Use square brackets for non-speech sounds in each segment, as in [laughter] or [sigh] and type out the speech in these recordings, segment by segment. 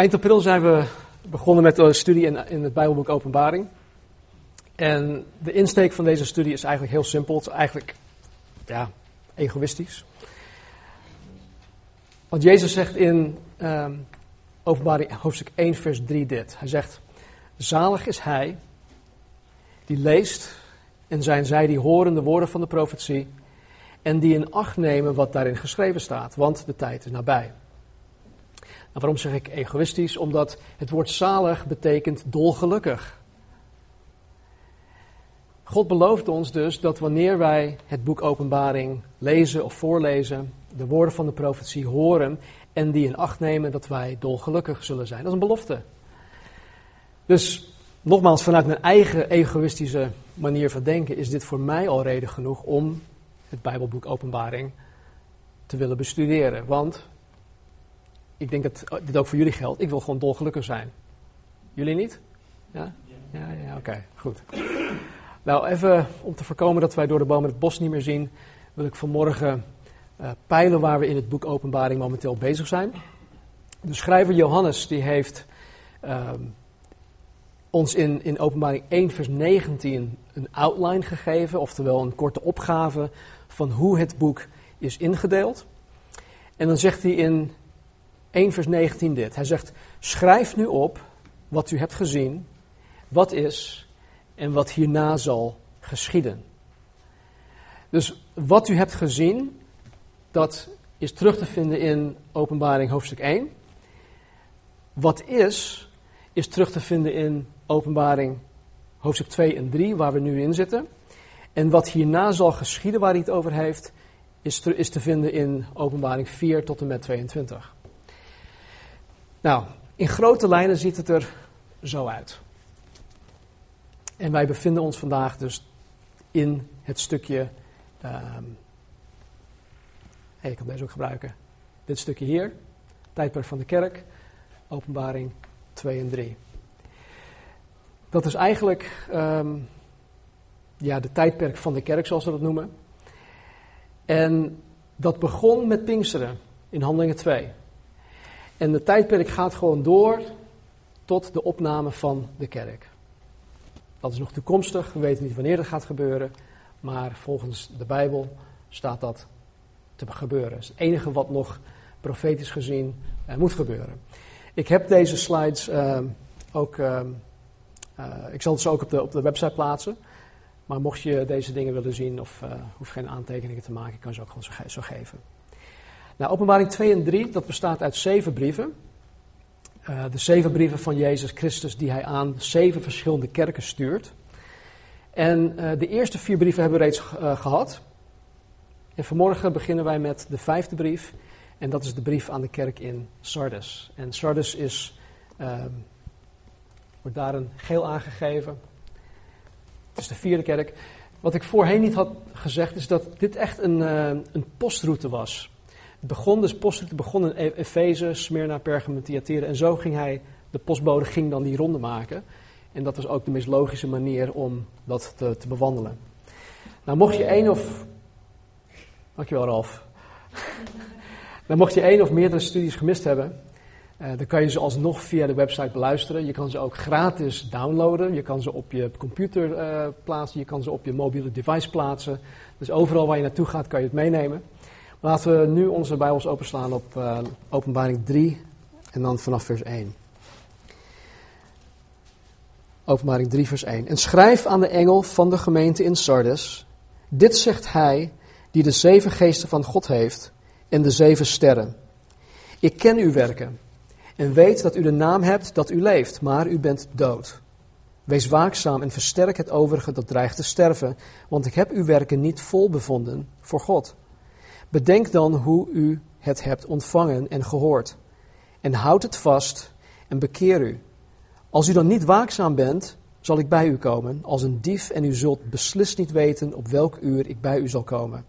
Eind april zijn we begonnen met een studie in, in het Bijbelboek Openbaring. En de insteek van deze studie is eigenlijk heel simpel. Het is eigenlijk ja, egoïstisch. Want Jezus zegt in ehm, Openbaring hoofdstuk 1, vers 3 dit. Hij zegt, zalig is hij die leest en zijn zij die horen de woorden van de profetie en die in acht nemen wat daarin geschreven staat, want de tijd is nabij. Nou, waarom zeg ik egoïstisch? Omdat het woord zalig betekent dolgelukkig. God belooft ons dus dat wanneer wij het boek Openbaring lezen of voorlezen, de woorden van de profetie horen en die in acht nemen, dat wij dolgelukkig zullen zijn. Dat is een belofte. Dus nogmaals, vanuit mijn eigen egoïstische manier van denken is dit voor mij al reden genoeg om het Bijbelboek Openbaring te willen bestuderen. Want ik denk dat dit ook voor jullie geldt. Ik wil gewoon dolgelukkig zijn. Jullie niet? Ja? Ja, ja, oké, goed. Nou, even om te voorkomen dat wij door de bomen het bos niet meer zien, wil ik vanmorgen uh, peilen waar we in het boek Openbaring momenteel bezig zijn. De schrijver Johannes die heeft uh, ons in, in Openbaring 1 vers 19 een outline gegeven, oftewel een korte opgave van hoe het boek is ingedeeld. En dan zegt hij in 1 vers 19 dit. Hij zegt, schrijf nu op wat u hebt gezien, wat is en wat hierna zal geschieden. Dus wat u hebt gezien, dat is terug te vinden in Openbaring hoofdstuk 1. Wat is, is terug te vinden in Openbaring hoofdstuk 2 en 3, waar we nu in zitten. En wat hierna zal geschieden, waar hij het over heeft, is te, vinden in Openbaring 4 tot en met 22. Nou, in grote lijnen ziet het er zo uit. En wij bevinden ons vandaag dus in het stukje. Hey, ik kan deze ook gebruiken. Dit stukje hier, tijdperk van de kerk, openbaring 2 en 3. Dat is eigenlijk um, ja, de tijdperk van de kerk, zoals we dat noemen. En dat begon met Pinksteren in Handelingen 2. En de tijdperk gaat gewoon door tot de opname van de kerk. Dat is nog toekomstig, we weten niet wanneer dat gaat gebeuren, maar volgens de Bijbel staat dat te gebeuren. Het is het enige wat nog profetisch gezien uh, moet gebeuren. Ik heb deze slides uh, ook, uh, ik zal zo ook op de, op de website plaatsen. Maar mocht je deze dingen willen zien of hoef geen aantekeningen te maken, kan je ze ook gewoon zo geven. Nou, openbaring 2 en 3, dat bestaat uit zeven brieven. Uh, de zeven brieven van Jezus Christus die hij aan zeven verschillende kerken stuurt. En uh, de eerste vier brieven hebben we reeds uh, gehad. En vanmorgen beginnen wij met de vijfde brief. En dat is de brief aan de kerk in Sardes. En Sardes is, ehm, wordt daar een geel aangegeven. Het is de vierde kerk. Wat ik voorheen niet had gezegd is dat dit echt een, een postroute was. Het begon dus post, begon in e- Efeze, Smyrna, Pergamum, Thyatira. En zo ging hij, de postbode ging dan die ronde maken. En dat was ook de meest logische manier om dat te, te bewandelen. Nou, mocht je één of. Dankjewel, Ralf. [laughs] nou, mocht je één of meerdere studies gemist hebben, uh, dan kan je ze alsnog via de website beluisteren. Je kan ze ook gratis downloaden. Je kan ze op je computer uh, plaatsen. Je kan ze op je mobiele device plaatsen. Dus overal waar je naartoe gaat, kan je het meenemen. Laten we nu onze Bijbels openslaan op uh, Openbaring 3 en dan vanaf vers 1. Openbaring 3, vers 1. En schrijf aan de engel van de gemeente in Sardes: Dit zegt hij die de zeven geesten van God heeft en de zeven sterren. Ik ken uw werken en weet dat u de naam hebt dat u leeft, maar u bent dood. Wees waakzaam en versterk het overige dat dreigt te sterven, want ik heb uw werken niet vol bevonden voor God. Bedenk dan hoe u het hebt ontvangen en gehoord. En houd het vast en bekeer u. Als u dan niet waakzaam bent, zal ik bij u komen als een dief en u zult beslist niet weten op welk uur ik bij u zal komen.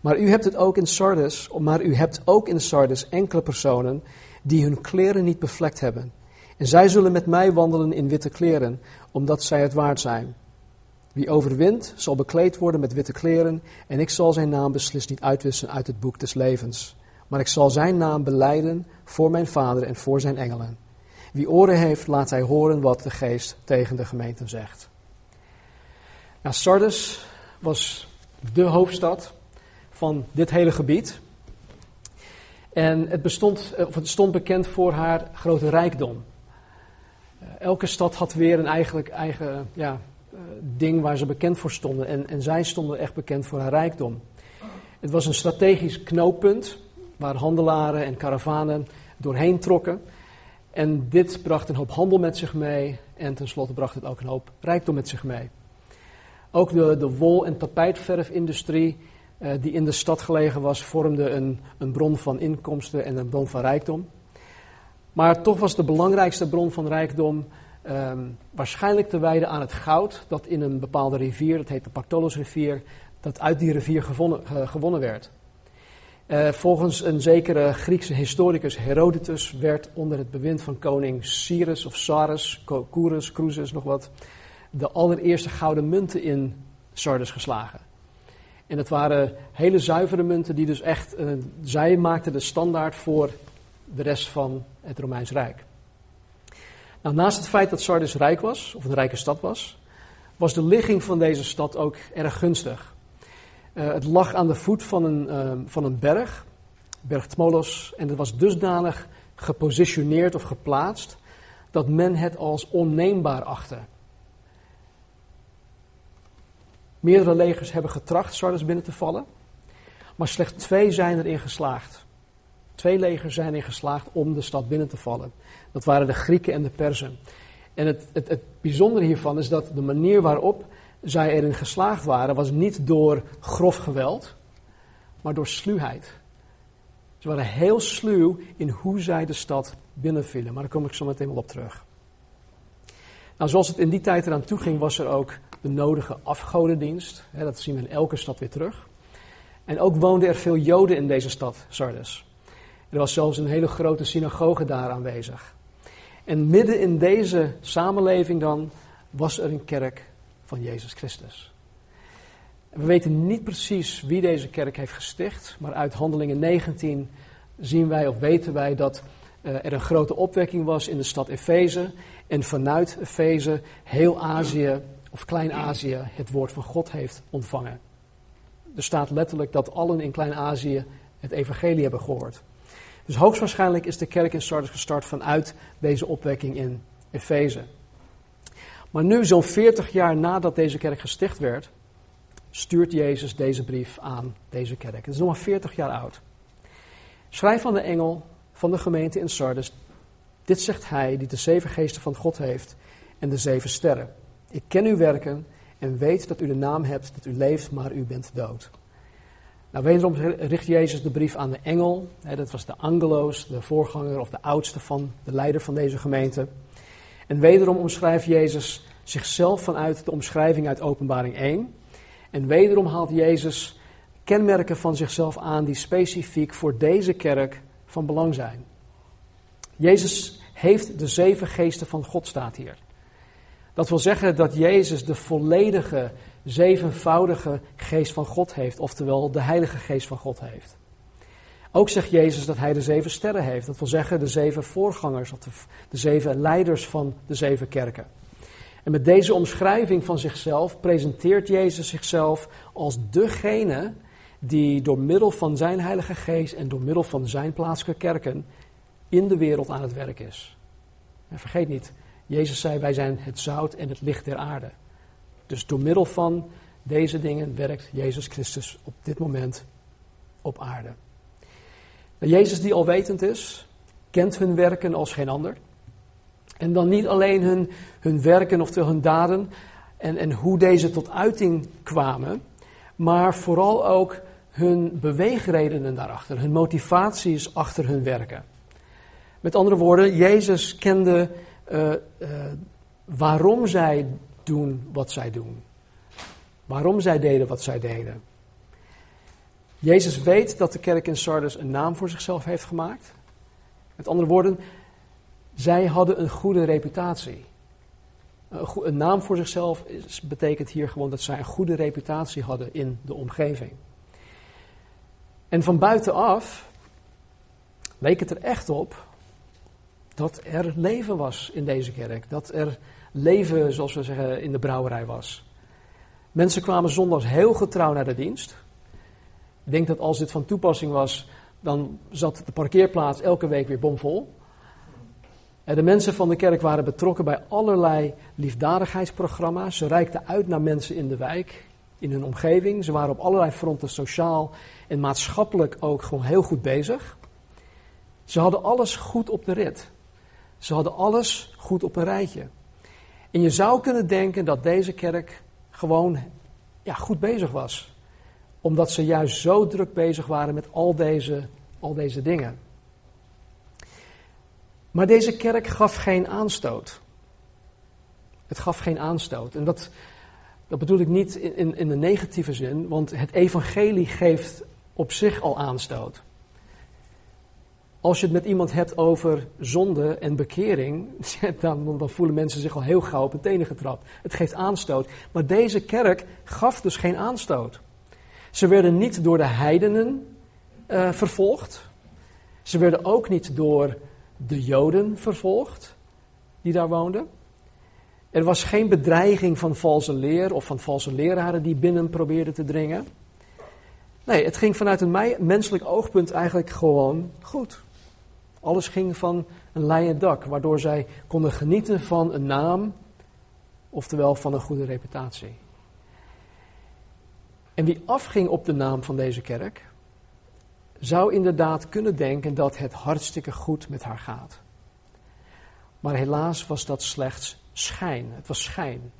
Maar u hebt het ook in Sardes, maar u hebt ook in Sardes enkele personen die hun kleren niet bevlekt hebben. En zij zullen met mij wandelen in witte kleren, omdat zij het waard zijn. Wie overwint, zal bekleed worden met witte kleren, en ik zal zijn naam beslist niet uitwissen uit het boek des levens. Maar ik zal zijn naam beleiden voor mijn vader en voor zijn engelen. Wie oren heeft, laat hij horen wat de geest tegen de gemeenten zegt. Nou, Sardis was de hoofdstad van dit hele gebied. En het, bestond, of het stond bekend voor haar grote rijkdom. Elke stad had weer een eigenlijk eigen ja, ding waar ze bekend voor stonden. En, en zij stonden echt bekend voor haar rijkdom. Het was een strategisch knooppunt waar handelaren en karavanen doorheen trokken. En dit bracht een hoop handel met zich mee en tenslotte bracht het ook een hoop rijkdom met zich mee. Ook de, de wol- en tapijtverfindustrie uh, die in de stad gelegen was, vormde een, een bron van inkomsten en een bron van rijkdom. Maar toch was de belangrijkste bron van rijkdom um, waarschijnlijk te wijden aan het goud dat in een bepaalde rivier, dat heet de Pactolus-rivier, dat uit die rivier gewonnen, gewonnen werd. Uh, volgens een zekere Griekse historicus Herodotus werd onder het bewind van koning Cyrus of Sarus, Kourus, Croesus, nog wat, de allereerste gouden munten in Sardis geslagen. En dat waren hele zuivere munten die dus echt, uh, zij maakten de standaard voor de rest van het Romeins Rijk. Nou, naast het feit dat Sardis rijk was, of een rijke stad was, was de ligging van deze stad ook erg gunstig. Uh, het lag aan de voet van een, uh, van een berg, berg Tmolos, en het was dusdanig gepositioneerd of geplaatst dat men het als onneembaar achtte. Meerdere legers hebben getracht Sardis binnen te vallen, maar slechts twee zijn erin geslaagd. Twee legers zijn erin geslaagd om de stad binnen te vallen. Dat waren de Grieken en de Perzen. En het, het, het bijzondere hiervan is dat de manier waarop zij erin geslaagd waren, was niet door grof geweld, maar door sluwheid. Ze waren heel sluw in hoe zij de stad binnenvielen. Maar daar kom ik zo meteen wel op terug. Nou, zoals het in die tijd eraan toe ging, was er ook de nodige afgodendienst. dat zien we in elke stad weer terug. En ook woonden er veel Joden in deze stad, Sardes. Er was zelfs een hele grote synagoge daar aanwezig. En midden in deze samenleving dan was er een kerk van Jezus Christus. We weten niet precies wie deze kerk heeft gesticht, maar uit Handelingen 19 zien wij of weten wij dat uh, er een grote opwekking was in de stad Efeze en vanuit Efeze heel Azië of Klein-Azië het woord van God heeft ontvangen. Er staat letterlijk dat allen in Klein-Azië het evangelie hebben gehoord. Dus hoogstwaarschijnlijk is de kerk in Sardis gestart vanuit deze opwekking in Efeze. Maar nu, zo'n 40 jaar nadat deze kerk gesticht werd, stuurt Jezus deze brief aan deze kerk. Het is nog maar 40 jaar oud. Schrijf aan de engel van de gemeente in Sardis. Dit zegt hij die de zeven geesten van God heeft en de zeven sterren. Ik ken uw werken en weet dat u de naam hebt dat u leeft, maar u bent dood. Nou, wederom richt Jezus de brief aan de engel. dat was de angeloos, de voorganger of de oudste van de leider van deze gemeente. En wederom omschrijft Jezus zichzelf vanuit de omschrijving uit Openbaring 1. En wederom haalt Jezus kenmerken van zichzelf aan die specifiek voor deze kerk van belang zijn. Jezus heeft de zeven geesten van God, staat hier. Dat wil zeggen dat Jezus de volledige, zevenvoudige geest van God heeft, oftewel de Heilige Geest van God heeft. Ook zegt Jezus dat hij de zeven sterren heeft. Dat wil zeggen de zeven voorgangers of de, de zeven leiders van de zeven kerken. En met deze omschrijving van zichzelf presenteert Jezus zichzelf als degene die door middel van zijn Heilige Geest en door middel van zijn plaatselijke kerken in de wereld aan het werk is. En vergeet niet, Jezus zei: Wij zijn het zout en het licht der aarde. Dus door middel van deze dingen werkt Jezus Christus op dit moment op aarde. Nou, Jezus, die alwetend is, kent hun werken als geen ander. En dan niet alleen hun, hun werken, oftewel hun daden, en, en hoe deze tot uiting kwamen, maar vooral ook hun beweegredenen daarachter, hun motivaties achter hun werken. Met andere woorden, Jezus kende uh, uh, waarom zij doen wat zij doen. Waarom zij deden wat zij deden. Jezus weet dat de kerk in Sardis een naam voor zichzelf heeft gemaakt. Met andere woorden, zij hadden een goede reputatie. Een, naam voor zichzelf betekent hier gewoon dat zij een goede reputatie hadden in de omgeving. En van buitenaf leek het er echt op dat er leven was in deze kerk. Dat er leven, zoals we zeggen, in de brouwerij was. Mensen kwamen zondags heel getrouw naar de dienst. Ik denk dat als dit van toepassing was, dan zat de parkeerplaats elke week weer bomvol. En de mensen van de kerk waren betrokken bij allerlei liefdadigheidsprogramma's. Ze reikten uit naar mensen in de wijk, in hun omgeving. Ze waren op allerlei fronten sociaal en maatschappelijk ook gewoon heel goed bezig. Ze hadden alles goed op de rit. Ze hadden alles goed op een rijtje. En je zou kunnen denken dat deze kerk gewoon ja, goed bezig was. Omdat ze juist zo druk bezig waren met al deze, al deze dingen. Maar deze kerk gaf geen aanstoot. Het gaf geen aanstoot. En dat, dat bedoel ik niet in, in, in de negatieve zin, want het evangelie geeft op zich al aanstoot. Als je het met iemand hebt over zonde en bekering, [laughs] dan, dan, voelen mensen zich al heel gauw op hun tenen getrapt. Het geeft aanstoot. Maar deze kerk gaf dus geen aanstoot. Ze werden niet door de heidenen uh, vervolgd. Ze werden ook niet door de Joden vervolgd die daar woonden. Er was geen bedreiging van valse leer of van valse leraren die binnen probeerden te dringen. Nee, het ging vanuit een menselijk oogpunt eigenlijk gewoon goed. Alles ging van een leien dak, waardoor zij konden genieten van een naam, oftewel van een goede reputatie. En wie afging op de naam van deze kerk, zou inderdaad kunnen denken dat het hartstikke goed met haar gaat. Maar helaas was dat slechts schijn. Het was schijn.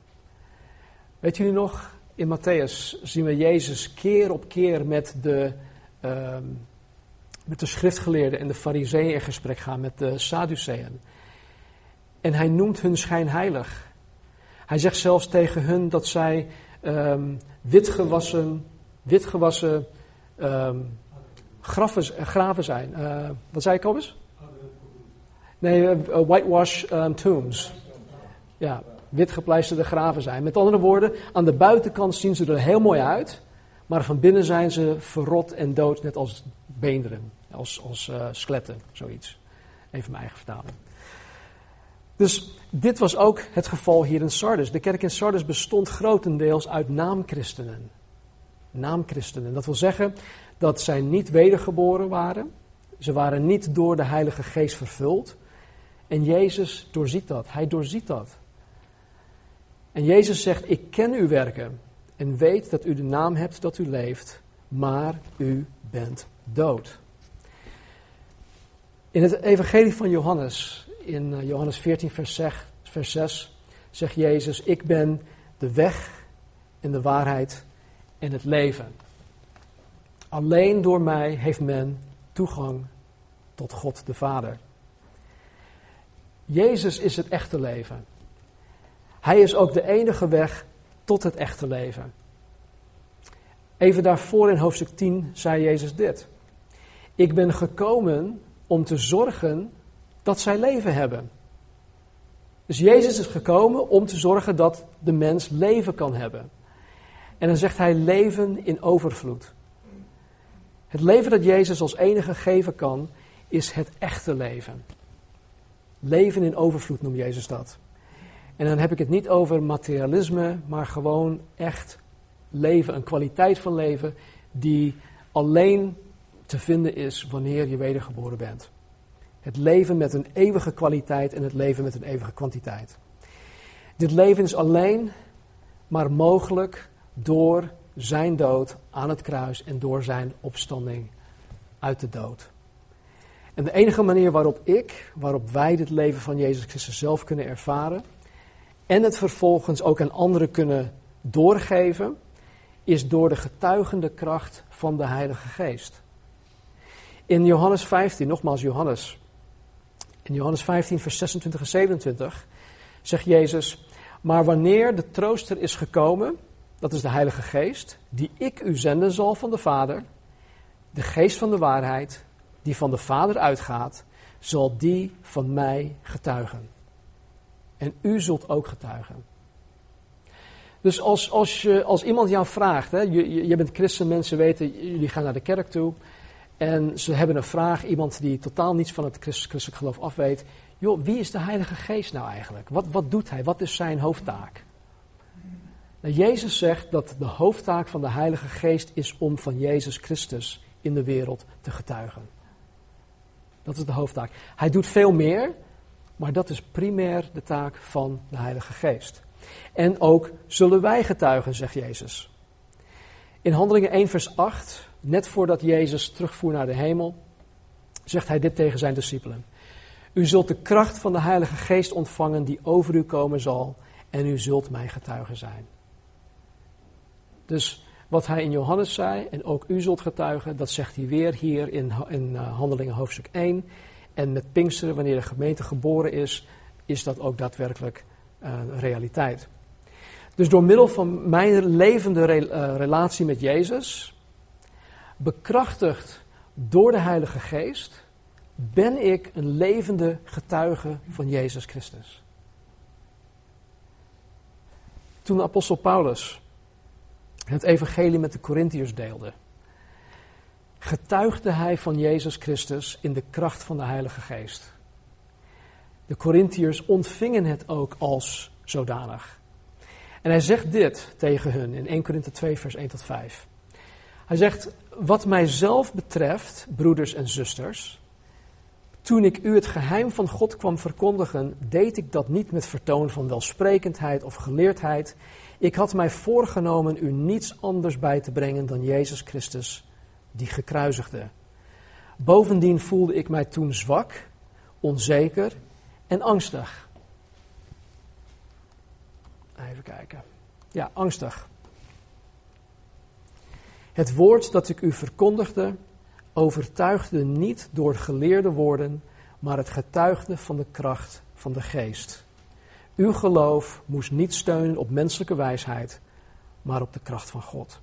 Weet jullie nog, in Matthäus zien we Jezus keer op keer met de, uh, met de schriftgeleerden en de fariseeën in gesprek gaan, met de Sadduceeën. En hij noemt hun schijnheilig. Hij zegt zelfs tegen hun dat zij um, witgewassen, witgewassen um, graven, graven zijn. Uh, wat zei ik al eens? Nee, uh, whitewash um, tombs. Ja, witgepleisterde graven zijn. Met andere woorden, aan de buitenkant zien ze er heel mooi uit, maar van binnen zijn ze verrot en dood, net als beenderen, als, als uh, skeletten, zoiets. Even mijn eigen vertaling. Dus dit was ook het geval hier in Sardis. De kerk in Sardis bestond grotendeels uit naamchristenen. Naamchristenen. Dat wil zeggen dat zij niet wedergeboren waren. Ze waren niet door de Heilige Geest vervuld. En Jezus doorziet dat. Hij doorziet dat. En Jezus zegt: Ik ken uw werken en weet dat u de naam hebt dat u leeft, maar u bent dood. In het Evangelie van Johannes, in eh, Johannes 14, vers 6, vers 6, zegt Jezus: Ik ben de weg en de waarheid en het leven. Alleen door mij heeft men toegang tot God de Vader. Jezus is het echte leven. Hij is ook de enige weg tot het echte leven. Even daarvoor in hoofdstuk 10 zei Jezus dit. Ik ben gekomen om te zorgen dat zij leven hebben. Dus Jezus is gekomen om te zorgen dat de mens leven kan hebben. En dan zegt hij leven in overvloed. Het leven dat Jezus als enige geven kan, is het echte leven. Leven in overvloed noemt Jezus dat. En dan heb ik het niet over materialisme, maar gewoon echt leven, een kwaliteit van leven die alleen te vinden is wanneer je wedergeboren bent. Het leven met een eeuwige kwaliteit en het leven met een eeuwige kwantiteit. Dit leven is alleen maar mogelijk door zijn dood aan het kruis en door zijn opstanding uit de dood. En de enige manier waarop ik, waarop wij dit leven van Jezus Christus zelf kunnen ervaren en het vervolgens ook aan anderen kunnen doorgeven, is door de getuigende kracht van de Heilige Geest. In Johannes 15, nogmaals Johannes, in Johannes 15, vers 26 en 27 zegt Jezus, maar wanneer de trooster is gekomen, dat is de Heilige Geest, die ik u zenden zal van de Vader, de Geest van de waarheid, die van de Vader uitgaat, zal die van mij getuigen. En u zult ook getuigen. Dus als, als, je, als iemand jou vraagt, hè, je, je bent christen, mensen weten, jullie gaan naar de kerk toe. En ze hebben een vraag, iemand die totaal niets van het christelijk geloof afweet. Joh, wie is de Heilige Geest nou eigenlijk? Wat, wat doet hij? Wat is zijn hoofdtaak? Nou, Jezus zegt dat de hoofdtaak van de Heilige Geest is om van Jezus Christus in de wereld te getuigen. Dat is de hoofdtaak. Hij doet veel meer, maar dat is primair de taak van de Heilige Geest. En ook zullen wij getuigen, zegt Jezus. In Handelingen 1, vers 8, net voordat Jezus terugvoer naar de hemel, zegt hij dit tegen zijn discipelen. U zult de kracht van de Heilige Geest ontvangen die over u komen zal en u zult mijn getuigen zijn. Dus wat hij in Johannes zei, en ook u zult getuigen, dat zegt hij weer hier in, in uh, Handelingen hoofdstuk 1. En met Pinksteren, wanneer de gemeente geboren is, is dat ook daadwerkelijk uh, realiteit. Dus door middel van mijn levende re uh, relatie met Jezus, bekrachtigd door de Heilige Geest, ben ik een levende getuige van Jezus Christus. Toen de apostel Paulus het evangelie met de Corinthiërs deelde, getuigde hij van Jezus Christus in de kracht van de Heilige Geest. De Corinthiërs ontvingen het ook als zodanig. En hij zegt dit tegen hun in 1 Korinthe 2, vers 1 tot 5. Hij zegt: Wat mijzelf betreft, broeders en zusters, toen ik u het geheim van God kwam verkondigen, deed ik dat niet met vertoon van welsprekendheid of geleerdheid. Ik had mij voorgenomen u niets anders bij te brengen dan Jezus Christus, die gekruisigde. Bovendien voelde ik mij toen zwak, onzeker en angstig. Even kijken. Ja, angstig. Het woord dat ik u verkondigde, overtuigde niet door geleerde woorden, maar het getuigde van de kracht van de geest. Uw geloof moest niet steunen op menselijke wijsheid, maar op de kracht van God.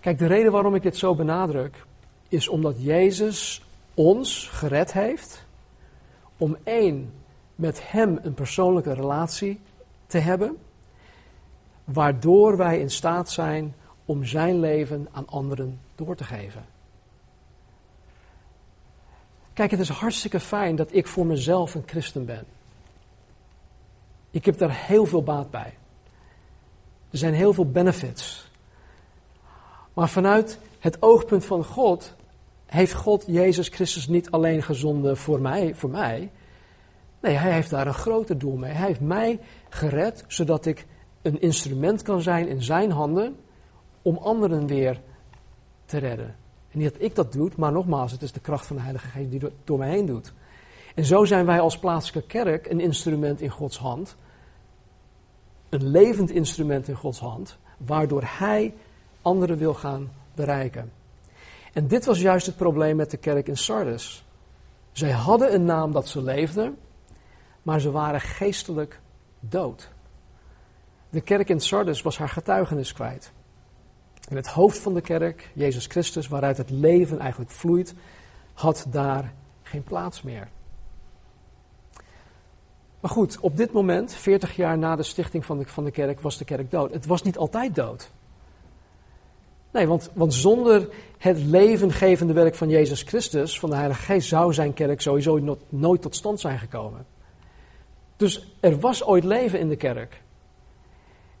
Kijk, de reden waarom ik dit zo benadruk, is omdat Jezus ons gered heeft om één, met Hem een persoonlijke relatie te hebben, waardoor wij in staat zijn om Zijn leven aan anderen door te geven. Kijk, het is hartstikke fijn dat ik voor mezelf een christen ben. Ik heb daar heel veel baat bij. Er zijn heel veel benefits. Maar vanuit het oogpunt van God heeft God Jezus Christus niet alleen gezonden voor mij, voor mij. Nee, hij heeft daar een groter doel mee. Hij heeft mij gered zodat ik een instrument kan zijn in zijn handen om anderen weer te redden. En niet dat ik dat doe, maar nogmaals, het is de kracht van de Heilige Geest die door mij heen doet. En zo zijn wij als plaatselijke kerk een instrument in Gods hand. Een levend instrument in Gods hand, waardoor Hij anderen wil gaan bereiken. En dit was juist het probleem met de kerk in Sardis. Zij hadden een naam dat ze leefden, maar ze waren geestelijk dood. De kerk in Sardis was haar getuigenis kwijt. En het hoofd van de kerk, Jezus Christus, waaruit het leven eigenlijk vloeit, had daar geen plaats meer. Maar goed, op dit moment, 40 jaar na de stichting van de, van de kerk, was de kerk dood. Het was niet altijd dood. Nee, want, want zonder het levengevende werk van Jezus Christus, van de Heilige Geest, zou zijn kerk sowieso nooit tot stand zijn gekomen. Dus er was ooit leven in de kerk.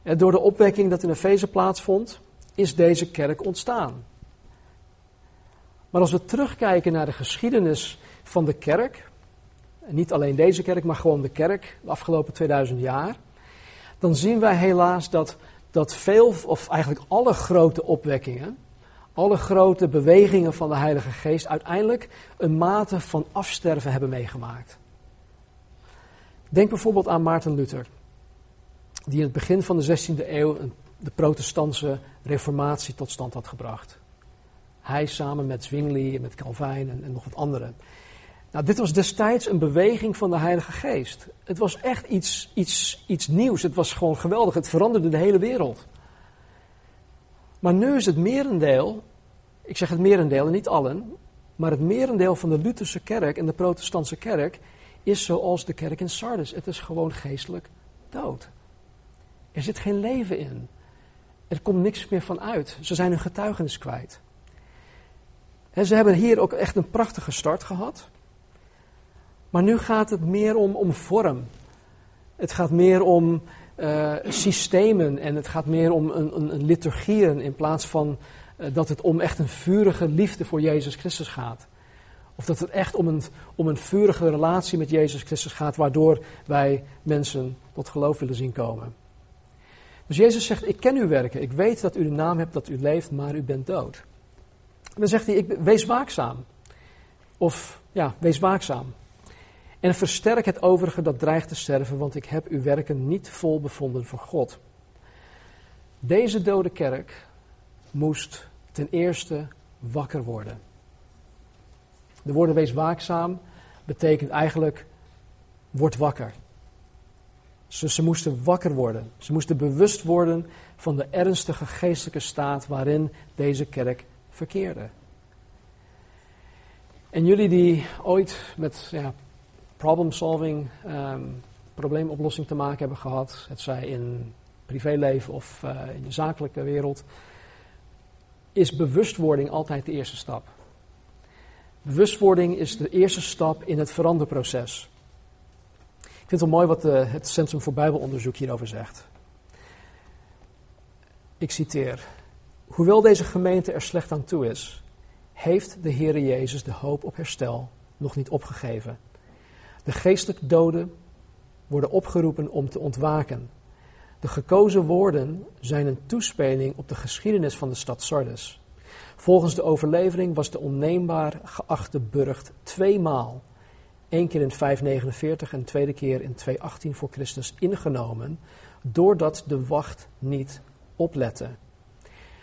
En door de opwekking dat in Efeze plaatsvond, is deze kerk ontstaan. Maar als we terugkijken naar de geschiedenis van de kerk, niet alleen deze kerk, maar gewoon de kerk de afgelopen 2000 jaar, dan zien wij helaas dat, dat veel, of eigenlijk alle grote opwekkingen, alle grote bewegingen van de Heilige Geest uiteindelijk een mate van afsterven hebben meegemaakt. Denk bijvoorbeeld aan Maarten Luther, die in het begin van de 16e eeuw de protestantse reformatie tot stand had gebracht. Hij samen met Zwingli en met Calvijn en, en nog wat anderen. Nou, dit was destijds een beweging van de Heilige Geest. Het was echt iets, iets, iets nieuws. Het was gewoon geweldig. Het veranderde de hele wereld. Maar nu is het merendeel, ik zeg het merendeel en niet allen, maar het merendeel van de Lutherse kerk en de protestantse kerk is zoals de kerk in Sardis. Het is gewoon geestelijk dood. Er zit geen leven in. Er komt niks meer van uit. Ze zijn hun getuigenis kwijt. ze hebben hier ook echt een prachtige start gehad. Maar nu gaat het meer om, om vorm. Het gaat meer om uh, systemen en het gaat meer om een, een, een liturgieën in plaats van uh, dat het om echt een vurige liefde voor Jezus Christus gaat. Of dat het echt om een, om een vurige relatie met Jezus Christus gaat, waardoor wij mensen tot geloof willen zien komen. Dus Jezus zegt, ik ken uw werken, ik weet dat u de naam hebt dat u leeft, maar u bent dood. Dan zegt hij, ik, wees waakzaam. Of ja, wees waakzaam. En versterk het overige dat dreigt te sterven, want ik heb uw werken niet vol bevonden voor God. Deze dode kerk moest ten eerste wakker worden. De woorden wees waakzaam betekent eigenlijk word wakker. Ze, ze moesten wakker worden. Ze moesten bewust worden van de ernstige geestelijke staat waarin deze kerk verkeerde. En jullie die ooit met ja, problem solving, um, probleemoplossing te maken hebben gehad, het zij in privéleven of uh, in de zakelijke wereld, is bewustwording altijd de eerste stap. Bewustwording is de eerste stap in het veranderproces. Vind het wel mooi wat de, het Centrum voor Bijbelonderzoek hierover zegt. Ik citeer. Hoewel deze gemeente er slecht aan toe is, heeft de Heere Jezus de hoop op herstel nog niet opgegeven. De geestelijk doden worden opgeroepen om te ontwaken. De gekozen woorden zijn een toespeling op de geschiedenis van de stad Sardes. Volgens de overlevering was de onneembaar geachte burcht tweemaal, één keer in 549 en de tweede keer in 218 voor Christus, ingenomen, doordat de wacht niet oplette.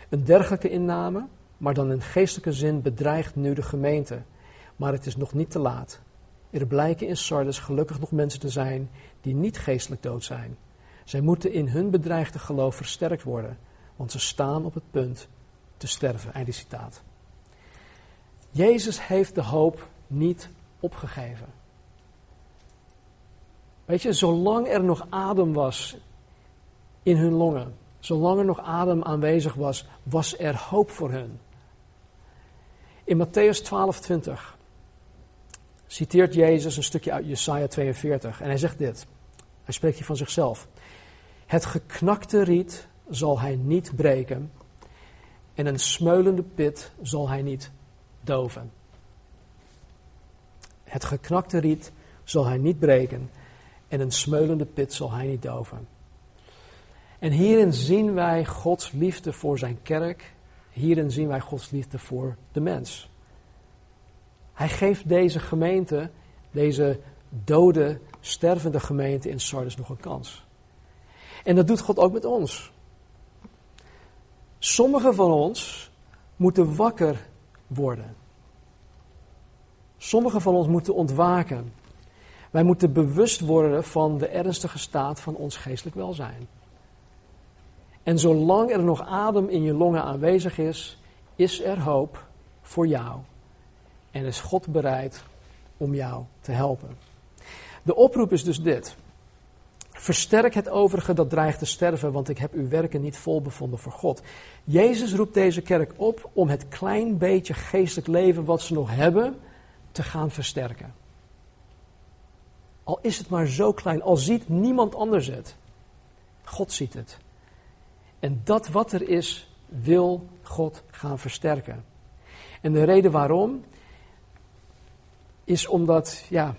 Een dergelijke inname, maar dan in geestelijke zin, bedreigt nu de gemeente. Maar het is nog niet te laat. Er blijken in Sardes gelukkig nog mensen te zijn die niet geestelijk dood zijn. Zij moeten in hun bedreigde geloof versterkt worden, want ze staan op het punt te sterven. Einde citaat. Jezus heeft de hoop niet opgegeven. Weet je, zolang er nog adem was in hun longen, zolang er nog adem aanwezig was, was er hoop voor hun. In Matthäus 12, 20 citeert Jezus een stukje uit Jesaja 42 en hij zegt dit. Hij spreekt hier van zichzelf. Het geknakte riet zal hij niet breken en een smeulende pit zal hij niet doven. Het geknakte riet zal hij niet breken en een smeulende pit zal hij niet doven. En hierin zien wij Gods liefde voor zijn kerk. Hierin zien wij Gods liefde voor de mens. Hij geeft deze gemeente, deze dode, stervende gemeente in Sardis nog een kans. En dat doet God ook met ons. Sommigen van ons moeten wakker worden. Sommigen van ons moeten ontwaken. Wij moeten bewust worden van de ernstige staat van ons geestelijk welzijn. En zolang er nog adem in je longen aanwezig is, is er hoop voor jou. En is God bereid om jou te helpen. De oproep is dus dit. Versterk het overige dat dreigt te sterven, want ik heb uw werken niet vol bevonden voor God. Jezus roept deze kerk op om het klein beetje geestelijk leven wat ze nog hebben te gaan versterken. Al is het maar zo klein, al ziet niemand anders het. God ziet het. En dat wat er is, wil God gaan versterken. En de reden waarom is omdat ja,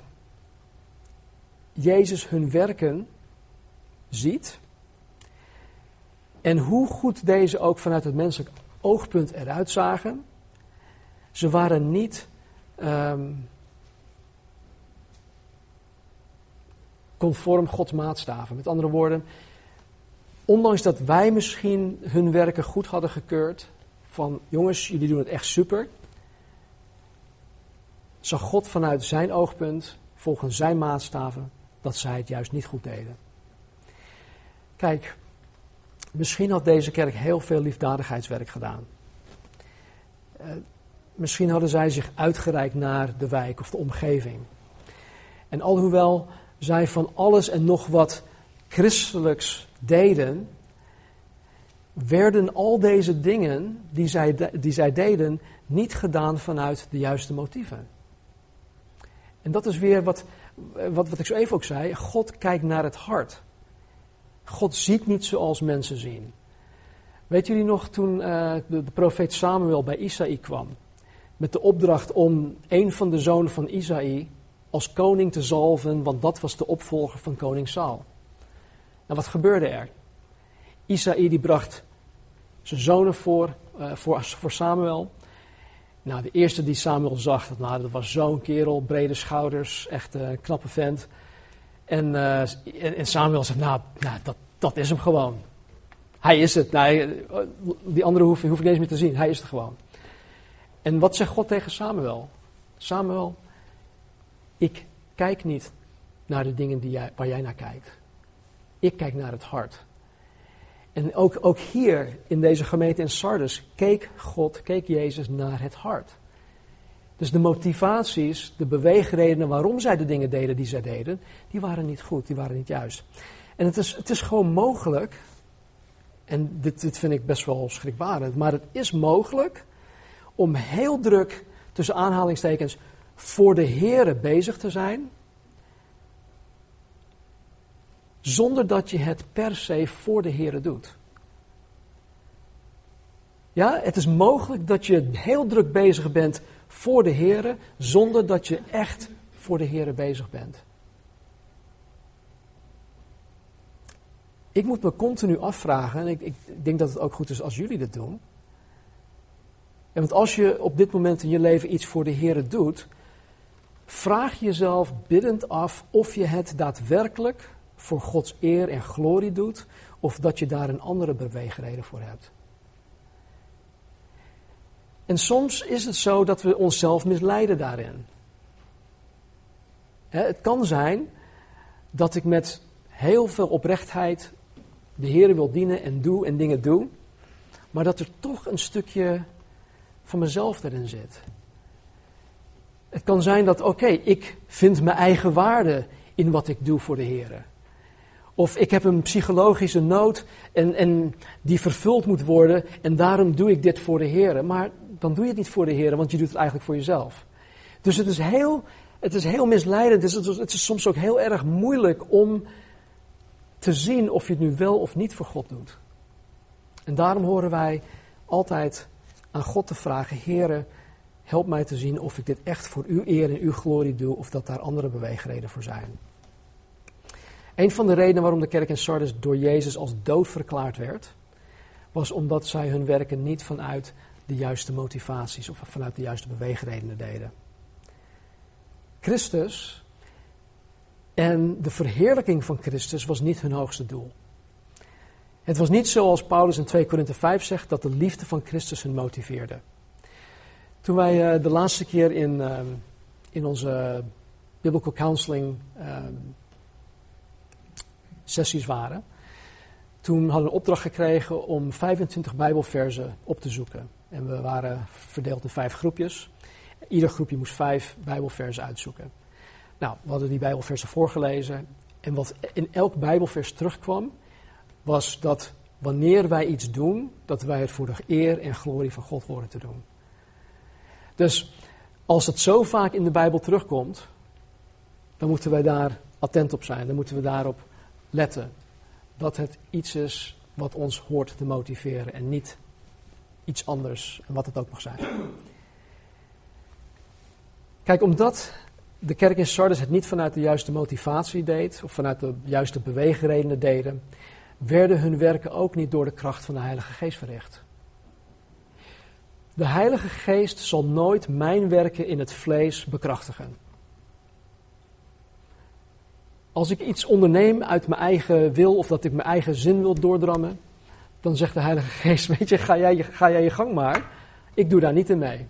Jezus hun werken ziet. En hoe goed deze ook vanuit het menselijk oogpunt eruit zagen. Ze waren niet um, conform Gods maatstaven. Met andere woorden, ondanks dat wij misschien hun werken goed hadden gekeurd, van jongens, jullie doen het echt super, zag God vanuit zijn oogpunt, volgens zijn maatstaven, dat zij het juist niet goed deden. Kijk, misschien had deze kerk heel veel liefdadigheidswerk gedaan. Uh, misschien hadden zij zich uitgereikt naar de wijk of de omgeving. En alhoewel zij van alles en nog wat christelijks deden, werden al deze dingen die zij, die zij deden niet gedaan vanuit de juiste motieven. En dat is weer wat, wat, wat ik zo even ook zei. God kijkt naar het hart. God ziet niet zoals mensen zien. Weet jullie nog toen uh, de, de, profeet Samuel bij Isaïe kwam? Met de opdracht om een van de zonen van Isaïe als koning te zalven, want dat was de opvolger van koning Saul. Nou, wat gebeurde er? Isaïe die bracht zijn zonen voor, uh, voor, voor Samuel. Nou, de eerste die Samuel zag, dat, nou, dat was zo'n kerel, brede schouders, echt een knappe vent. En, uh, en, Samuel zegt, nou, nou dat, dat is hem gewoon. Hij is het. Nou, die andere hoef, hoef ik niet eens meer te zien. Hij is het gewoon. En wat zegt God tegen Samuel? Samuel, ik kijk niet naar de dingen die jij, waar jij naar kijkt. Ik kijk naar het hart. En ook, ook hier in deze gemeente in Sardis keek God, keek Jezus naar het hart. Dus de motivaties, de beweegredenen waarom zij de dingen deden die zij deden, die waren niet goed, die waren niet juist. En het is, het is gewoon mogelijk, en dit, dit vind ik best wel schrikbarend, maar het is mogelijk om heel druk, tussen aanhalingstekens, voor de Here bezig te zijn, zonder dat je het per se voor de Here doet. Ja, het is mogelijk dat je heel druk bezig bent voor de Here, zonder dat je echt voor de Here bezig bent. Ik moet me continu afvragen, en ik, ik denk dat het ook goed is als jullie dit doen. En want als je op dit moment in je leven iets voor de Here doet, vraag jezelf biddend af of je het daadwerkelijk voor Gods eer en glorie doet, of dat je daar een andere beweegreden voor hebt. En soms is het zo dat we onszelf misleiden daarin. het kan zijn dat ik met heel veel oprechtheid de Heer wil dienen en doe en dingen doe, maar dat er toch een stukje van mezelf erin zit. Het kan zijn dat, oké, ik vind mijn eigen waarde in wat ik doe voor de Heer. Of ik heb een psychologische nood en, en die vervuld moet worden en daarom doe ik dit voor de Heer. Maar dan doe je het niet voor de Heer, want je doet het eigenlijk voor jezelf. Dus het is heel, het is heel misleidend. Het is, het is soms ook heel erg moeilijk om te zien of je het nu wel of niet voor God doet. En daarom horen wij altijd aan God te vragen: Heere, help mij te zien of ik dit echt voor uw eer en uw glorie doe, of dat daar andere beweegredenen voor zijn. Een van de redenen waarom de kerk in Sardis door Jezus als dood verklaard werd, was omdat zij hun werken niet vanuit de juiste motivaties of vanuit de juiste beweegredenen deden. Christus en de verheerlijking van Christus was niet hun hoogste doel. Het was niet zoals Paulus in 2 Korinthe 5 zegt dat de liefde van Christus hen motiveerde. Toen wij uh, de laatste keer in, uh, in onze biblical counseling uh, sessies waren, toen hadden we een opdracht gekregen om 25 Bijbelversen op te zoeken. En we waren verdeeld in vijf groepjes. Ieder groepje moest vijf Bijbelversen uitzoeken. Nou, we hadden die Bijbelversen voorgelezen. En wat in elk Bijbelvers terugkwam, was dat wanneer wij iets doen, dat wij het voor de eer en glorie van God worden te doen. Dus als het zo vaak in de Bijbel terugkomt, dan moeten wij daar attent op zijn. Dan moeten we daarop letten. Dat het iets is wat ons hoort te motiveren en niet iets anders, wat het ook mag zijn. Kijk, omdat de kerk in Sardis het niet vanuit de juiste motivatie deed, of vanuit de juiste beweegredenen deden, werden hun werken ook niet door de kracht van de Heilige Geest verricht. De Heilige Geest zal nooit mijn werken in het vlees bekrachtigen. Als ik iets onderneem uit mijn eigen wil of dat ik mijn eigen zin wil doordrammen, dan zegt de Heilige Geest: [laughs] Weet je, ga jij, ga jij je gang maar. Ik doe daar niet in mee.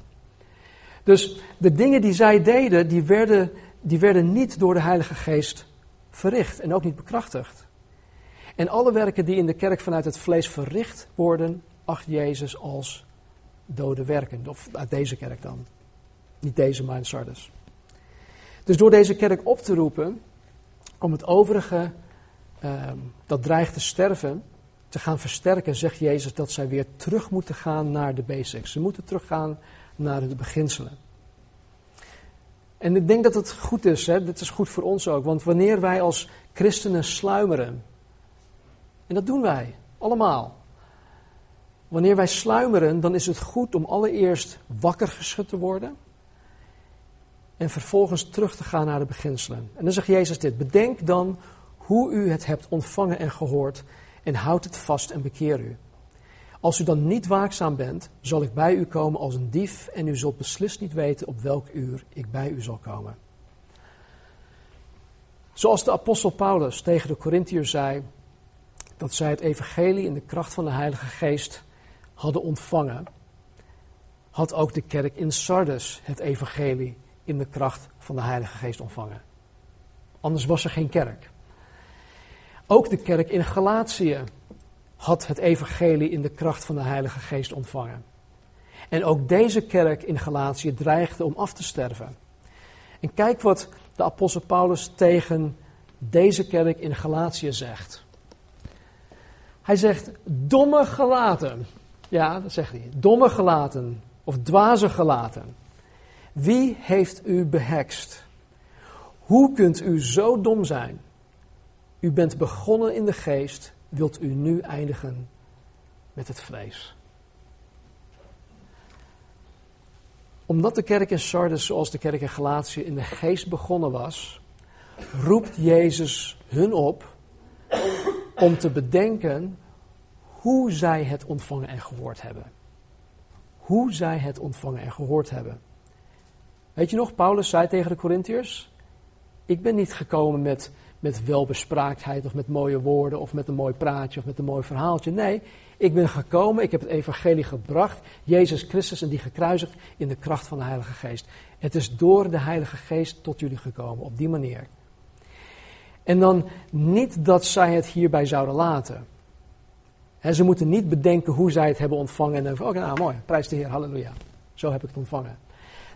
Dus de dingen die zij deden, die werden, die werden niet door de Heilige Geest verricht en ook niet bekrachtigd. En alle werken die in de kerk vanuit het vlees verricht worden, acht Jezus als dode werken. Of uit deze kerk dan. Niet deze, maar in. Dus door deze kerk op te roepen, om het overige uh, dat dreigt te sterven, te gaan versterken, zegt Jezus dat zij weer terug moeten gaan naar de basics. Ze moeten teruggaan naar de beginselen. En ik denk dat het goed is, hè? dit is goed voor ons ook, want wanneer wij als christenen sluimeren, en dat doen wij allemaal, wanneer wij sluimeren, dan is het goed om allereerst wakker geschud te worden en vervolgens terug te gaan naar de beginselen. En dan zegt Jezus dit: Bedenk dan hoe u het hebt ontvangen en gehoord en houd het vast en bekeer u. Als u dan niet waakzaam bent, zal ik bij u komen als een dief en u zult beslist niet weten op welk uur ik bij u zal komen. Zoals de apostel Paulus tegen de Corinthiërs zei dat zij het evangelie in de kracht van de Heilige Geest hadden ontvangen, had ook de kerk in Sardes het evangelie in de kracht van de Heilige Geest ontvangen. Anders was er geen kerk. Ook de kerk in Galatië had het evangelie in de kracht van de Heilige Geest ontvangen. En ook deze kerk in Galatië dreigde om af te sterven. En kijk wat de apostel Paulus tegen deze kerk in Galatië zegt. Hij zegt, domme gelaten. Ja, dat zegt hij. Domme gelaten. Of dwaze gelaten. Wie heeft u behekst? Hoe kunt u zo dom zijn? U bent begonnen in de geest, wilt u nu eindigen met het vlees? Omdat de kerk in Sardes, zoals de kerk in Galatië, in de geest begonnen was, roept Jezus hun op om te bedenken hoe zij het ontvangen en gehoord hebben. Hoe zij het ontvangen en gehoord hebben. Weet je nog, Paulus zei tegen de Corinthiërs: Ik ben niet gekomen met, met welbespraaktheid of met mooie woorden of met een mooi praatje of met een mooi verhaaltje. Nee, ik ben gekomen, ik heb het evangelie gebracht, Jezus Christus en die gekruisigd in de kracht van de Heilige Geest. Het is door de Heilige Geest tot jullie gekomen, op die manier. En dan niet dat zij het hierbij zouden laten. Ze moeten niet bedenken hoe zij het hebben ontvangen en denken: oké, nou mooi, prijs de Heer, halleluja. Zo heb ik het ontvangen.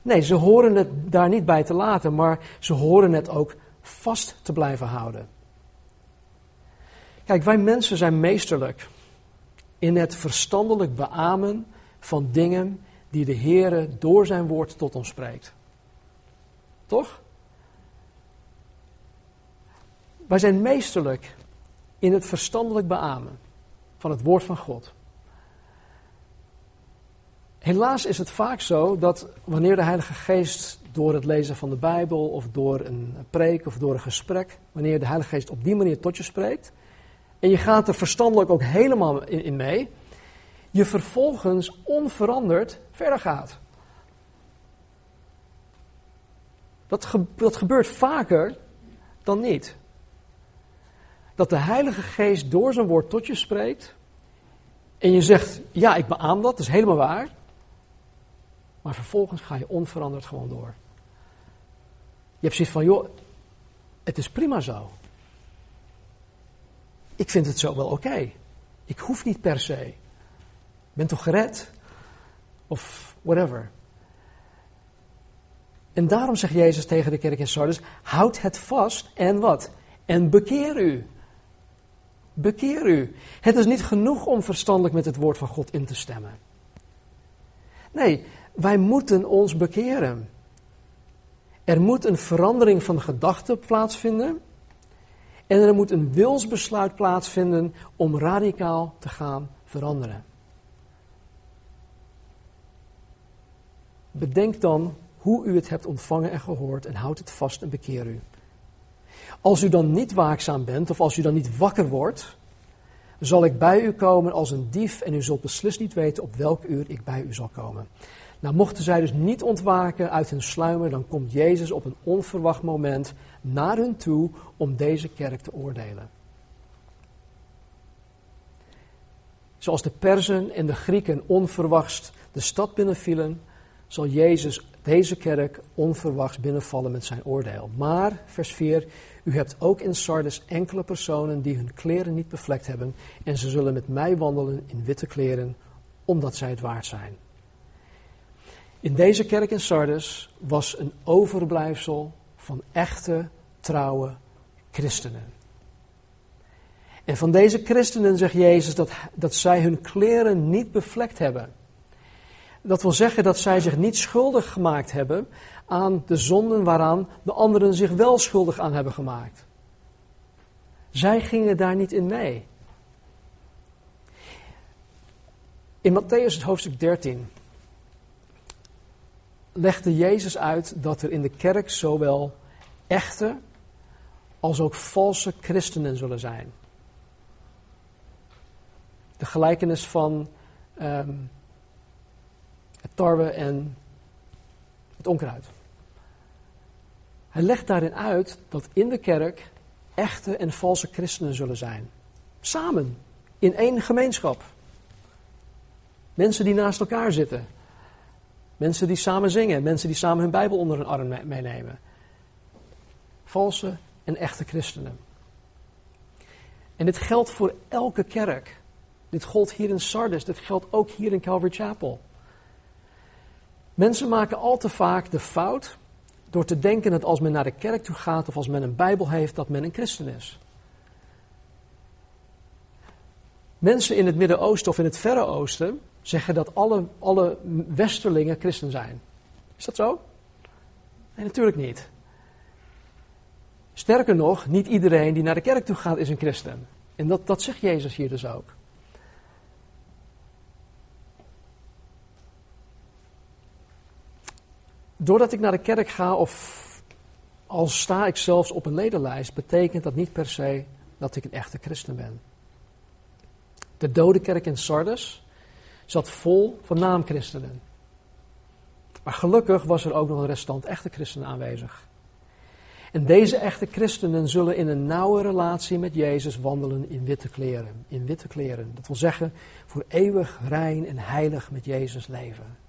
Nee, ze horen het daar niet bij te laten, maar ze horen het ook vast te blijven houden. Kijk, wij mensen zijn meesterlijk in het verstandelijk beamen van dingen die de Heere door zijn woord tot ons spreekt. Toch? Wij zijn meesterlijk in het verstandelijk beamen van het woord van God. Helaas is het vaak zo dat wanneer de Heilige Geest door het lezen van de Bijbel of door een preek of door een gesprek, wanneer de Heilige Geest op die manier tot je spreekt, en je gaat er verstandelijk ook helemaal in, mee, je vervolgens onveranderd verder gaat. Dat, dat gebeurt vaker dan niet. Dat de Heilige Geest door zijn woord tot je spreekt en je zegt, ja, ik beaam dat, dat is helemaal waar. Maar vervolgens ga je onveranderd gewoon door. Je hebt zoiets van, joh, het is prima zo. Ik vind het zo wel oké. Ik hoef niet per se. Ik ben toch gered? Of whatever. En daarom zegt Jezus tegen de kerk in Sardis: houd het vast en wat? En bekeer u. Bekeer u. Het is niet genoeg om verstandelijk met het woord van God in te stemmen. Nee, wij moeten ons bekeren. Er moet een verandering van gedachten plaatsvinden. En er moet een wilsbesluit plaatsvinden om radicaal te gaan veranderen. Bedenk dan hoe u het hebt ontvangen en gehoord en houd het vast en bekeer u. Als u dan niet waakzaam bent of als u dan niet wakker wordt, zal ik bij u komen als een dief en u zult beslist niet weten op welk uur ik bij u zal komen. Nou, mochten zij dus niet ontwaken uit hun sluimer, dan komt Jezus op een onverwacht moment naar hun toe om deze kerk te oordelen. Zoals de Perzen en de Grieken onverwachts de stad binnenvielen, zal Jezus deze kerk onverwachts binnenvallen met zijn oordeel. Maar, vers 4, u hebt ook in Sardes enkele personen die hun kleren niet bevlekt hebben en ze zullen met mij wandelen in witte kleren, omdat zij het waard zijn. In deze kerk in Sardes was een overblijfsel van echte, trouwe christenen. En van deze christenen zegt Jezus dat, dat zij hun kleren niet bevlekt hebben. Dat wil zeggen dat zij zich niet schuldig gemaakt hebben aan de zonden waaraan de anderen zich wel schuldig aan hebben gemaakt. Zij gingen daar niet in mee. In Matthäus hoofdstuk 13 legde Jezus uit dat er in de kerk zowel echte als ook valse christenen zullen zijn. De gelijkenis van um, het tarwe en het onkruid. Hij legt daarin uit dat in de kerk echte en valse christenen zullen zijn. Samen, in één gemeenschap. Mensen die naast elkaar zitten. Mensen die samen zingen. Mensen die samen hun Bijbel onder hun arm meenemen. Valse en echte christenen. En dit geldt voor elke kerk. Dit gold hier in Sardis, dit geldt ook hier in Calvary Chapel. Mensen maken al te vaak de fout door te denken dat als men naar de kerk toe gaat of als men een Bijbel heeft, dat men een christen is. Mensen in het Midden-Oosten of in het Verre Oosten zeggen dat alle, alle westerlingen christen zijn. Is dat zo? Nee, natuurlijk niet. Sterker nog, niet iedereen die naar de kerk toe gaat is een christen. En dat, dat zegt Jezus hier dus ook. Doordat ik naar de kerk ga of al sta ik zelfs op een ledenlijst, betekent dat niet per se dat ik een echte christen ben. De dode kerk in Sardes zat vol van naamchristenen. Maar gelukkig was er ook nog een restant echte christenen aanwezig. En deze echte christenen zullen in een nauwe relatie met Jezus wandelen in witte kleren. In witte kleren. Dat wil zeggen, voor eeuwig rein en heilig met Jezus leven.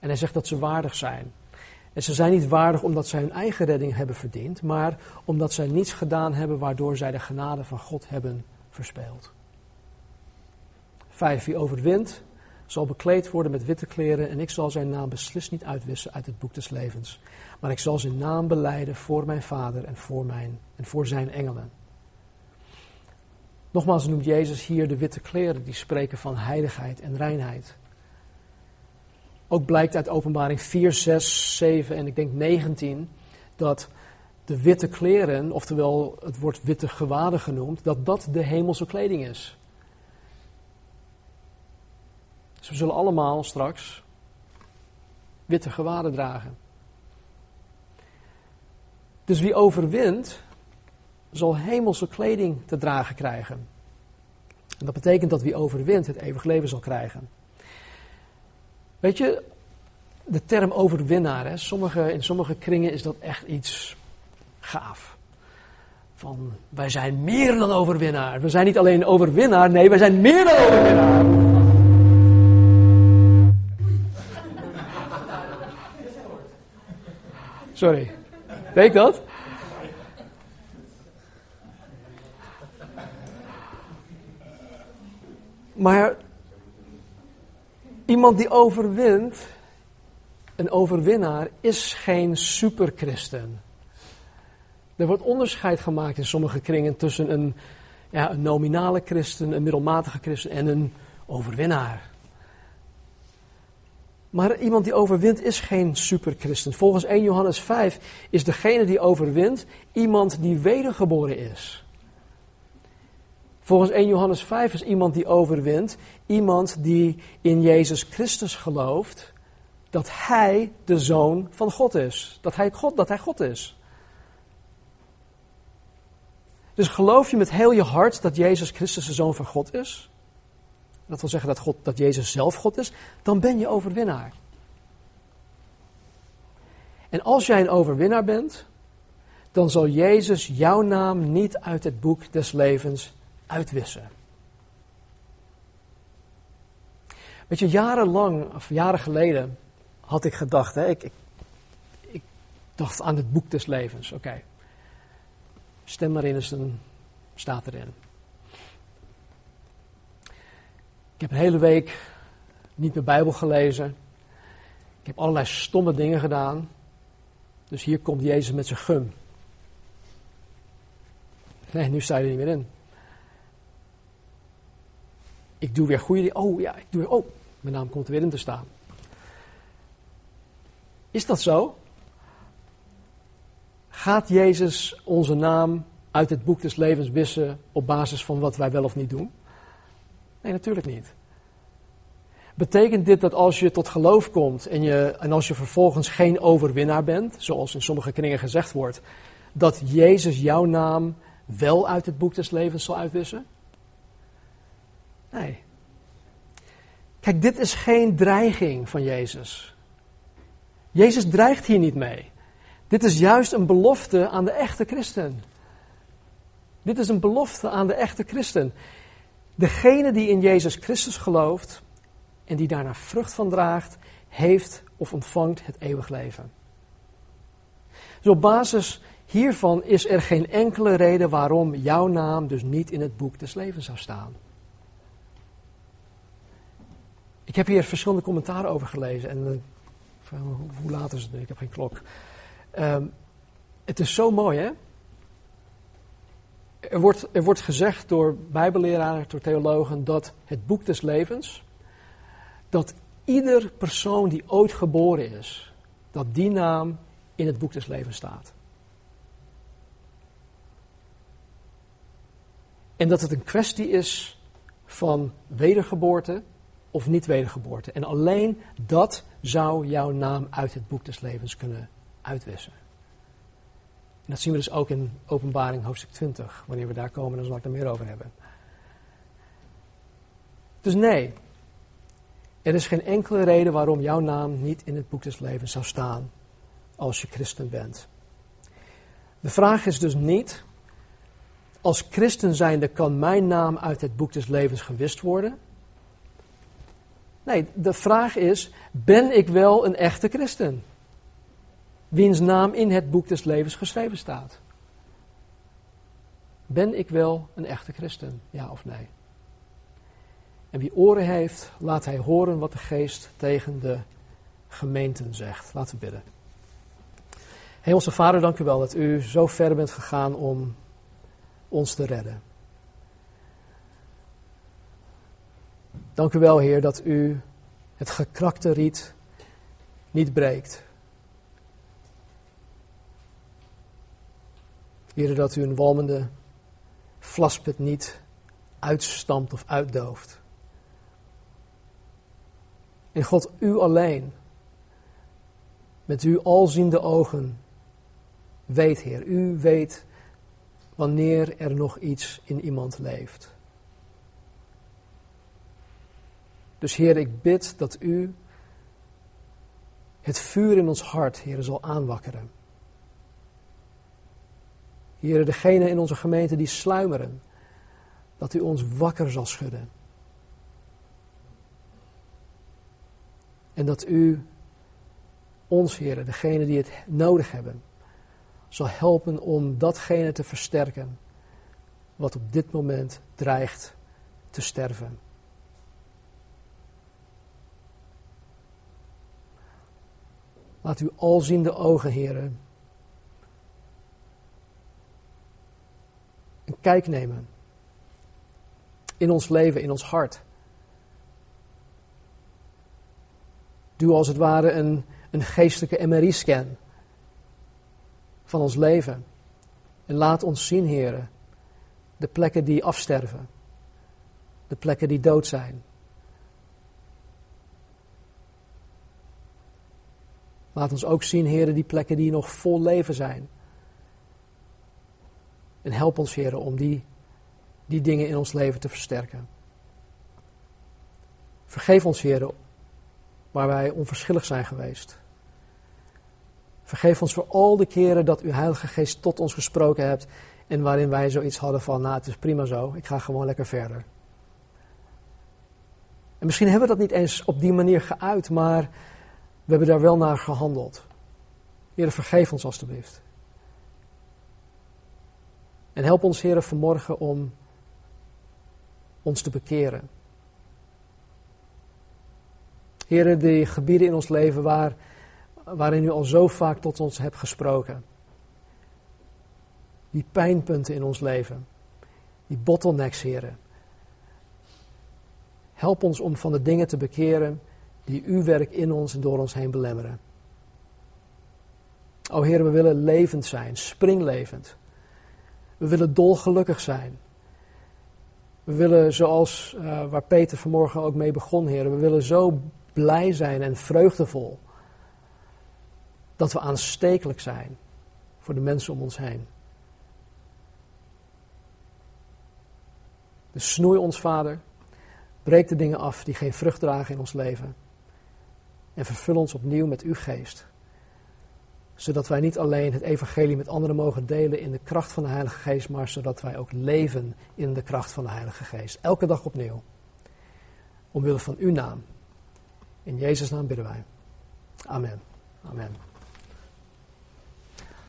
En hij zegt dat ze waardig zijn. En ze zijn niet waardig omdat zij hun eigen redding hebben verdiend, maar omdat zij niets gedaan hebben waardoor zij de genade van God hebben verspeeld. Vijf, wie overwint, zal bekleed worden met witte kleren en ik zal zijn naam beslist niet uitwissen uit het boek des levens. Maar ik zal zijn naam beleiden voor mijn Vader en voor, mijn, en voor zijn engelen. Nogmaals noemt Jezus hier de witte kleren die spreken van heiligheid en reinheid. Ook blijkt uit openbaring 4, 6, 7 en ik denk 19 dat de witte kleren, oftewel het wordt witte gewaden genoemd, dat dat de hemelse kleding is. Dus we zullen allemaal straks witte gewaden dragen. Dus wie overwint, zal hemelse kleding te dragen krijgen. En dat betekent dat wie overwint het eeuwig leven zal krijgen. Weet je, de term overwinnaar, hè, sommige, in sommige kringen is dat echt iets gaaf. Van wij zijn meer dan overwinnaar. We zijn niet alleen overwinnaar, nee, wij zijn meer dan overwinnaar. Sorry. Weet dat? Maar Iemand die overwint, een overwinnaar, is geen superchristen. Er wordt onderscheid gemaakt in sommige kringen tussen een, ja, een nominale christen, een middelmatige christen en een overwinnaar. Maar iemand die overwint is geen superchristen. Volgens 1 Johannes 5 is degene die overwint iemand die wedergeboren is. Volgens 1 Johannes 5 is iemand die overwint, iemand die in Jezus Christus gelooft dat Hij de Zoon van God is. Dat Hij God, dat hij God is. Dus geloof je met heel je hart dat Jezus Christus de Zoon van God is? Dat wil zeggen dat, God, dat Jezus zelf God is, dan ben je overwinnaar. En als jij een overwinnaar bent, dan zal Jezus jouw naam niet uit het boek des levens uitwissen. Weet je, jarenlang, of jaren geleden, had ik gedacht, hè, ik, ik, ik dacht aan het boek des levens. Oké, stem maar in dan staat erin. Ik heb een hele week niet mijn Bijbel gelezen. Ik heb allerlei stomme dingen gedaan. Dus hier komt Jezus met zijn gum. Nee, nu sta je er niet meer in. Ik doe weer goede dingen. Oh ja, ik doe, oh, mijn naam komt er weer in te staan. Is dat zo? Gaat Jezus onze naam uit het boek des levens wissen op basis van wat wij wel of niet doen? Nee, natuurlijk niet. Betekent dit dat als je tot geloof komt en, je, en als je vervolgens geen overwinnaar bent, zoals in sommige kringen gezegd wordt, dat Jezus jouw naam wel uit het boek des levens zal uitwissen? Kijk, dit is geen dreiging van Jezus. Jezus dreigt hier niet mee. Dit is juist een belofte aan de echte christen. Dit is een belofte aan de echte christen. Degene die in Jezus Christus gelooft en die daarna vrucht van draagt, heeft of ontvangt het eeuwig leven. Dus op basis hiervan is er geen enkele reden waarom jouw naam dus niet in het boek des levens zou staan. Ik heb hier verschillende commentaren over gelezen en uh, hoe laat is het nu? Ik heb geen klok. Um, het is zo mooi, hè? Er wordt, er wordt gezegd door bijbelleraren, door theologen, dat het boek des levens, dat ieder persoon die ooit geboren is, dat die naam in het boek des levens staat. En dat het een kwestie is van wedergeboorte of niet wedergeboorte. En alleen dat zou jouw naam uit het boek des levens kunnen uitwissen. En dat zien we dus ook in Openbaring hoofdstuk 20. Wanneer we daar komen, dan zal ik er meer over hebben. Dus nee, er is geen enkele reden waarom jouw naam niet in het boek des levens zou staan als je christen bent. De vraag is dus niet, als christen zijnde kan mijn naam uit het boek des levens gewist worden? Nee, de vraag is, ben ik wel een echte christen? wiens naam in het boek des levens geschreven staat. Ben ik wel een echte christen, ja of nee? En wie oren heeft, laat hij horen wat de geest tegen de gemeenten zegt. Laten we bidden. Hemelse Vader, dank u wel dat u zo ver bent gegaan om ons te redden. Dank u wel, Heer, dat u het gekrakte riet niet breekt. Heer, dat u een walmende vlaspet niet uitstampt of uitdooft. En God, u alleen, met uw alziende ogen, weet, Heer, u weet wanneer er nog iets in iemand leeft. Dus Heer, ik bid dat u het vuur in ons hart, Heer, zal aanwakkeren. Heer, degene in onze gemeente die sluimeren, dat u ons wakker zal schudden. En dat u ons, Heer, degene die het nodig hebben, zal helpen om datgene te versterken wat op dit moment dreigt te sterven. Laat u alziende ogen, heren, een kijk nemen in ons leven, in ons hart. Doe als het ware een, een geestelijke MRI-scan van ons leven. En laat ons zien, heren, de plekken die afsterven, de plekken die dood zijn. Laat ons ook zien, heren, die plekken die nog vol leven zijn. En help ons, Heer, om die, die dingen in ons leven te versterken. Vergeef ons, Heer, waar wij onverschillig zijn geweest. Vergeef ons voor al de keren dat uw Heilige Geest tot ons gesproken hebt en waarin wij zoiets hadden van, nou het is prima zo, ik ga gewoon lekker verder. En misschien hebben we dat niet eens op die manier geuit, maar we hebben daar wel naar gehandeld. Heer, vergeef ons alstublieft. En help ons, Heer, vanmorgen om ons te bekeren. Heren, die gebieden in ons leven waar, waarin u al zo vaak tot ons hebt gesproken. Die pijnpunten in ons leven. Die bottlenecks, heren. Help ons om van de dingen te bekeren die uw werk in ons en door ons heen belemmeren. O Heer, we willen levend zijn, springlevend. We willen dolgelukkig zijn. We willen, zoals uh, waar Peter vanmorgen ook mee begon, Heer, we willen zo blij zijn en vreugdevol. Dat we aanstekelijk zijn voor de mensen om ons heen. Dus snoei ons, Vader. Breek de dingen af die geen vrucht dragen in ons leven. En vervul ons opnieuw met uw geest. Zodat wij niet alleen het evangelie met anderen mogen delen in de kracht van de Heilige Geest, maar zodat wij ook leven in de kracht van de Heilige Geest. Elke dag opnieuw. Omwille van uw naam. In Jezus' naam bidden wij. Amen. Amen.